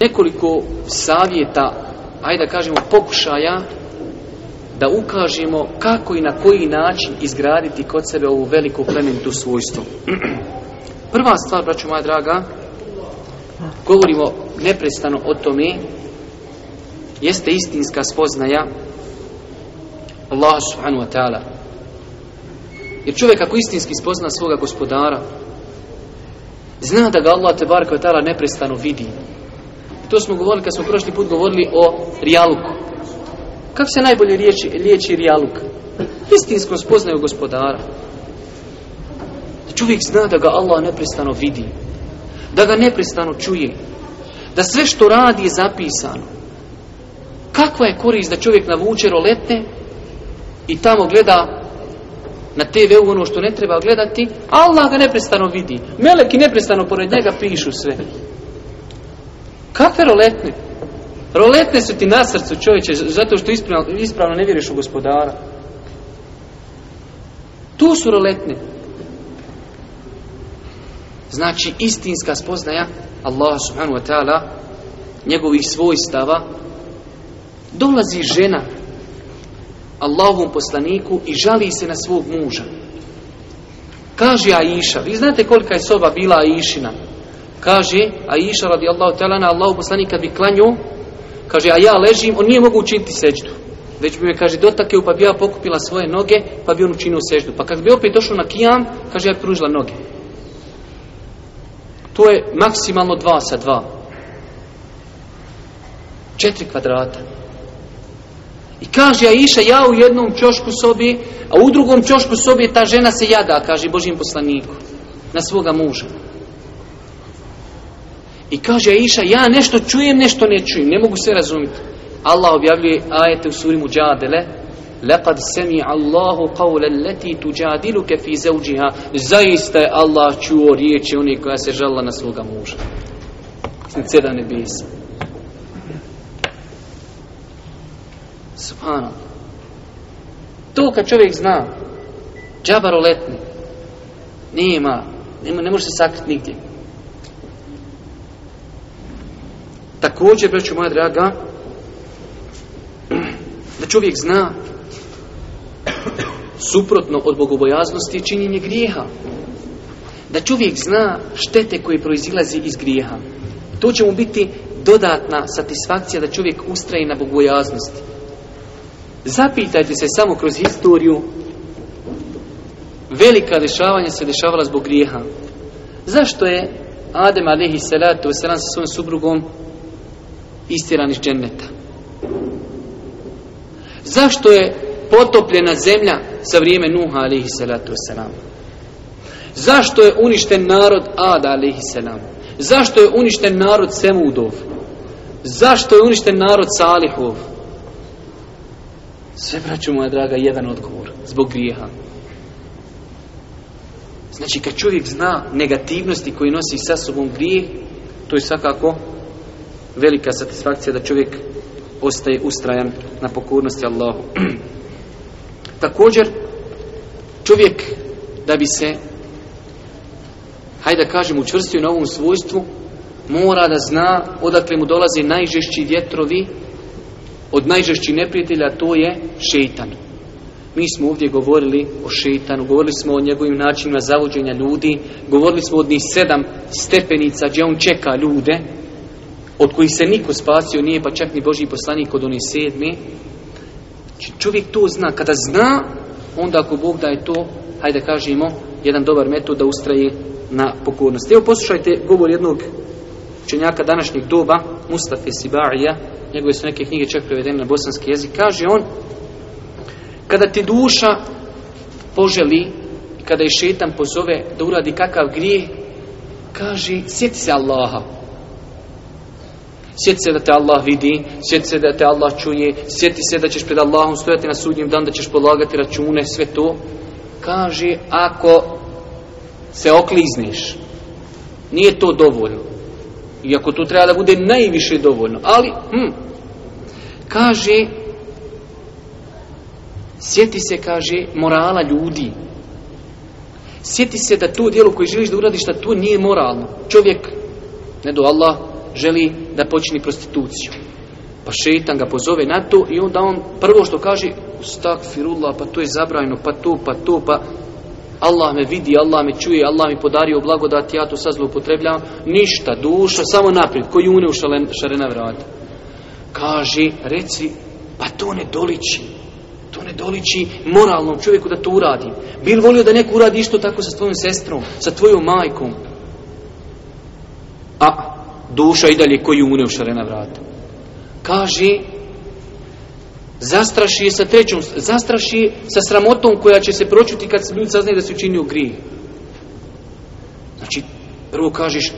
nekoliko savjeta, ajde da kažemo pokušaja, da ukažemo kako i na koji način izgraditi kod sebe ovu veliku plementu svojstvo. Prva stvar, braću moja draga, govorimo neprestano o tome, jeste istinska spoznaja Allah subhanu wa ta'ala. Jer čovjek ako istinski spozna svoga gospodara, zna da ga Allah tebara kvitala neprestano vidi. To smo govorili kad smo prošli put govorili o rijaluku. Kako se najbolje riječi, liječi rijaluk? Istinsko spoznaju gospodara. Da čovjek zna da ga Allah neprestano vidi. Da ga neprestano čuje. Da sve što radi je zapisano. Kakva je korist da čovjek navuče roletne i tamo gleda na TV ono što ne treba gledati, Allah ga neprestano vidi. Meleki neprestano pored njega pišu sve. Kafe roletne? Roletne su ti na srcu čovječe, zato što ispravno, ispravno ne vjeriš u gospodara. Tu su roletne. Znači, istinska spoznaja Allah subhanu wa ta'ala njegovih svojstava dolazi žena Allahovom poslaniku i žali se na svog muža. Kaže Aisha, vi znate kolika je soba bila Aishina Kaže, a iša radi Allahu tela na Allahu poslani kad bi klanju, kaže, a ja ležim, on nije mogu učiniti seđdu. Već bi me, kaže, dotakeo pa bi ja pokupila svoje noge, pa bi on učinio seđdu. Pa kad bi opet došao na kijam, kaže, ja pružila noge. To je maksimalno dva sa dva. Četiri kvadrata. I kaže, a iša, ja u jednom čošku sobi, a u drugom čošku sobi ta žena se jada, kaže Božim poslaniku, na svoga muža. I kaže Aisha, ja nešto čujem, nešto ne čujem, ne mogu sve razumjeti. Allah objavljuje ajete u suri Muđadele, لَقَدْ سَمِعَ اللَّهُ قَوْلَ لَتِي تُجَادِلُكَ فِي زَوْجِهَا Zaista je Allah čuo riječi oni koja se žala na svoga muža. Sin cijela nebisa. Subhanallah. To kad čovjek zna, džabaroletni, nema, ne može se sakriti nigdje. Također, braću moja draga, da čovjek zna suprotno od bogobojaznosti činjenje grijeha. Da čovjek zna štete koje proizilazi iz grijeha. To će mu biti dodatna satisfakcija da čovjek ustraje na bogobojaznosti. Zapitajte se samo kroz historiju velika dešavanja se dešavala zbog grijeha. Zašto je Adem a.s. sa svojim subrugom istiran iz dženneta. Zašto je potopljena zemlja za vrijeme Nuha alihi salatu wasalam? Zašto je uništen narod Ada alihi salam? Zašto je uništen narod Semudov? Zašto je uništen narod Salihov? Sve, braću moja draga, jedan odgovor. Zbog grijeha. Znači, kad čovjek zna negativnosti koji nosi sa sobom grije, to je svakako velika satisfakcija da čovjek ostaje ustrajan na pokornosti Allahu. Također, čovjek da bi se, hajde kažem, učvrstio na ovom svojstvu, mora da zna odakle mu dolaze najžešći vjetrovi od najžešćih neprijatelja, to je šeitan. Mi smo ovdje govorili o šeitanu, govorili smo o njegovim načinima zavođenja ljudi, govorili smo od njih sedam stepenica gdje on čeka ljude, od kojih se niko spasio nije, pa čak ni Boži poslanik od one sedme. Čovjek to zna. Kada zna, onda ako Bog daje to, hajde kažemo, jedan dobar metod da ustraje na pokornost. Evo poslušajte govor jednog učenjaka današnjeg doba, Mustafa Sibarija, njegove su neke knjige čak prevedene na bosanski jezik, kaže on, kada ti duša poželi, kada je šetan pozove da uradi kakav grije, kaže, sjeti se Allaha, Sjeti se da te Allah vidi, sjeti se da te Allah čuje, sjeti se da ćeš pred Allahom stojati na sudnjem dan, da ćeš polagati račune, sve to. Kaže, ako se oklizniš, nije to dovoljno. Iako to treba da bude najviše dovoljno. Ali, hm, kaže, sjeti se, kaže, morala ljudi. Sjeti se da to dijelo koje želiš da uradiš, da to nije moralno. Čovjek, ne do Allah, želi da počini prostituciju. Pa šeitan ga pozove na to i onda on prvo što kaže Ustakfirullah, pa to je zabrajno, pa to, pa to, pa Allah me vidi, Allah me čuje, Allah mi podari o blagodati, ja to sad zloupotrebljam. Ništa, duša, samo naprijed, koji une u šalen, šarena vrata. Kaže, reci, pa to ne doliči. To ne doliči moralnom čovjeku da to uradi. Bil volio da neko uradi isto tako sa tvojom sestrom, sa tvojom majkom duša i dalje koji umune u šarena vrata. Kaže, zastraši sa trećom, zastraši sa sramotom koja će se pročuti kad se ljudi saznaje da se učinio grije. Znači, prvo kažeš,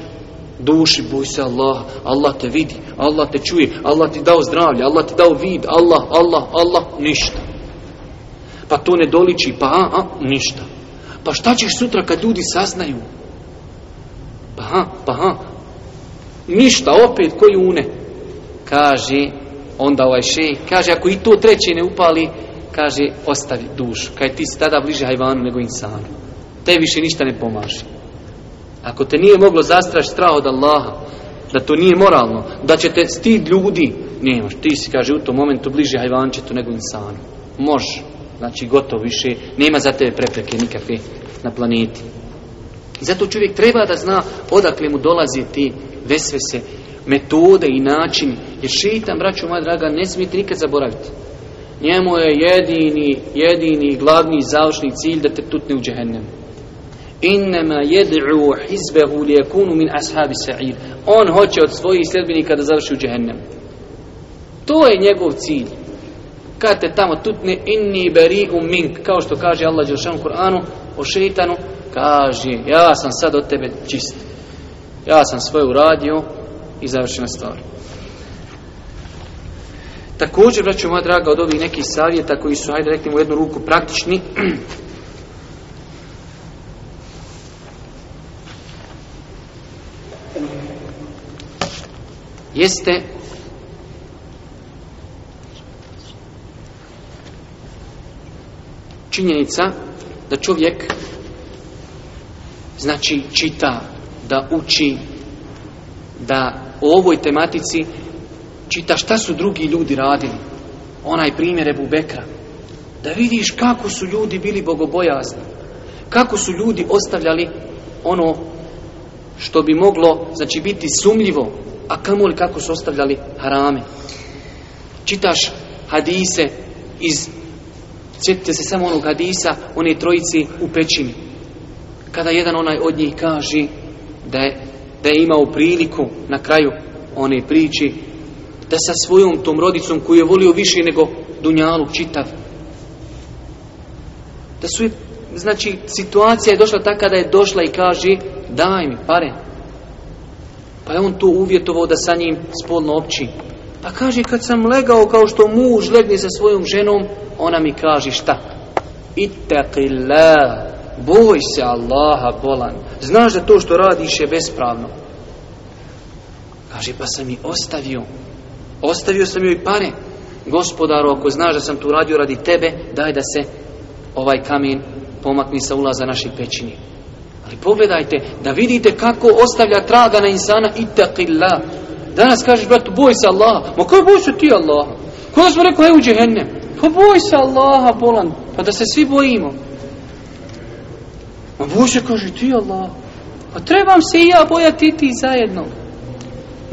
duši, boj se Allah, Allah te vidi, Allah te čuje, Allah ti dao zdravlje, Allah ti dao vid, Allah, Allah, Allah, ništa. Pa to ne doliči, pa a, a, ništa. Pa šta ćeš sutra kad ljudi saznaju? Pa ha, pa ha, ništa opet koji une kaže onda ovaj še kaže ako i to treće ne upali kaže ostavi dušu kaj ti si tada bliže hajvanu nego insanu te više ništa ne pomaži ako te nije moglo zastraš strah od Allaha da to nije moralno da će te stid ljudi nemaš ti si kaže u tom momentu bliže hajvančetu nego insanu može znači gotovo više nema za tebe prepreke nikakve na planeti I zato čovjek treba da zna odakle mu dolazi ti vesvese, metode i način. Jer šeitan, braću moja draga, ne smijete nikad zaboraviti. Njemu je jedini, jedini, glavni, završni cilj da te tutne u džehennem. Innama jed'u hizbehu lijekunu min ashabi sa'ir. On hoće od svojih sljedbenika da završi u džehennem. To je njegov cilj. Kad te tamo tutne, inni beri umink. Kao što kaže Allah Đelšanu Kur'anu o šeitanu, kaže, ja sam sad od tebe čistim. Ja sam svoje uradio i završena stvar. Također, braću moja draga, od ovih nekih savjeta koji su, hajde reklim, u jednu ruku praktični, jeste činjenica da čovjek znači čita da uči da o ovoj tematici čita šta su drugi ljudi radili onaj primjer Ebu Bekra da vidiš kako su ljudi bili bogobojazni kako su ljudi ostavljali ono što bi moglo znači biti sumljivo a kamoli kako su ostavljali harame čitaš hadise iz sjetite se samo onog hadisa one trojici u pećini kada jedan onaj od njih kaže da je, da je imao priliku na kraju one priči da sa svojom tom rodicom koju je volio više nego Dunjaluk čitav da su je, znači situacija je došla taka da je došla i kaže daj mi pare pa je on to uvjetovao da sa njim spolno opći pa kaže kad sam legao kao što muž legni sa svojom ženom ona mi kaže šta itaqillah Boj se Allaha bolan. Znaš da to što radiš je bespravno. Kaže, pa sam i ostavio. Ostavio sam joj pare. Gospodaru, ako znaš da sam tu radio radi tebe, daj da se ovaj kamen pomakni sa ulaza naši pećini. Ali pogledajte, da vidite kako ostavlja traga na insana itaqilla. Danas kažeš, bratu, boj se Allaha. Ma koji boj se ti Allaha? Koja smo rekao, hej u džehennem? Pa boj se Allaha, bolan. Pa da se svi bojimo. A Bože kaže ti Allah A trebam se i ja bojati ti zajedno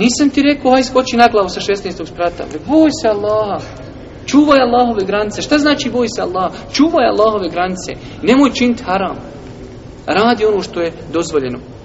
Nisam ti rekao Aj skoči na glavu sa 16. sprata Boj se Allaha Čuvaj Allahove granice Šta znači boj se Allaha Čuvaj Allahove granice Nemoj činti haram Radi ono što je dozvoljeno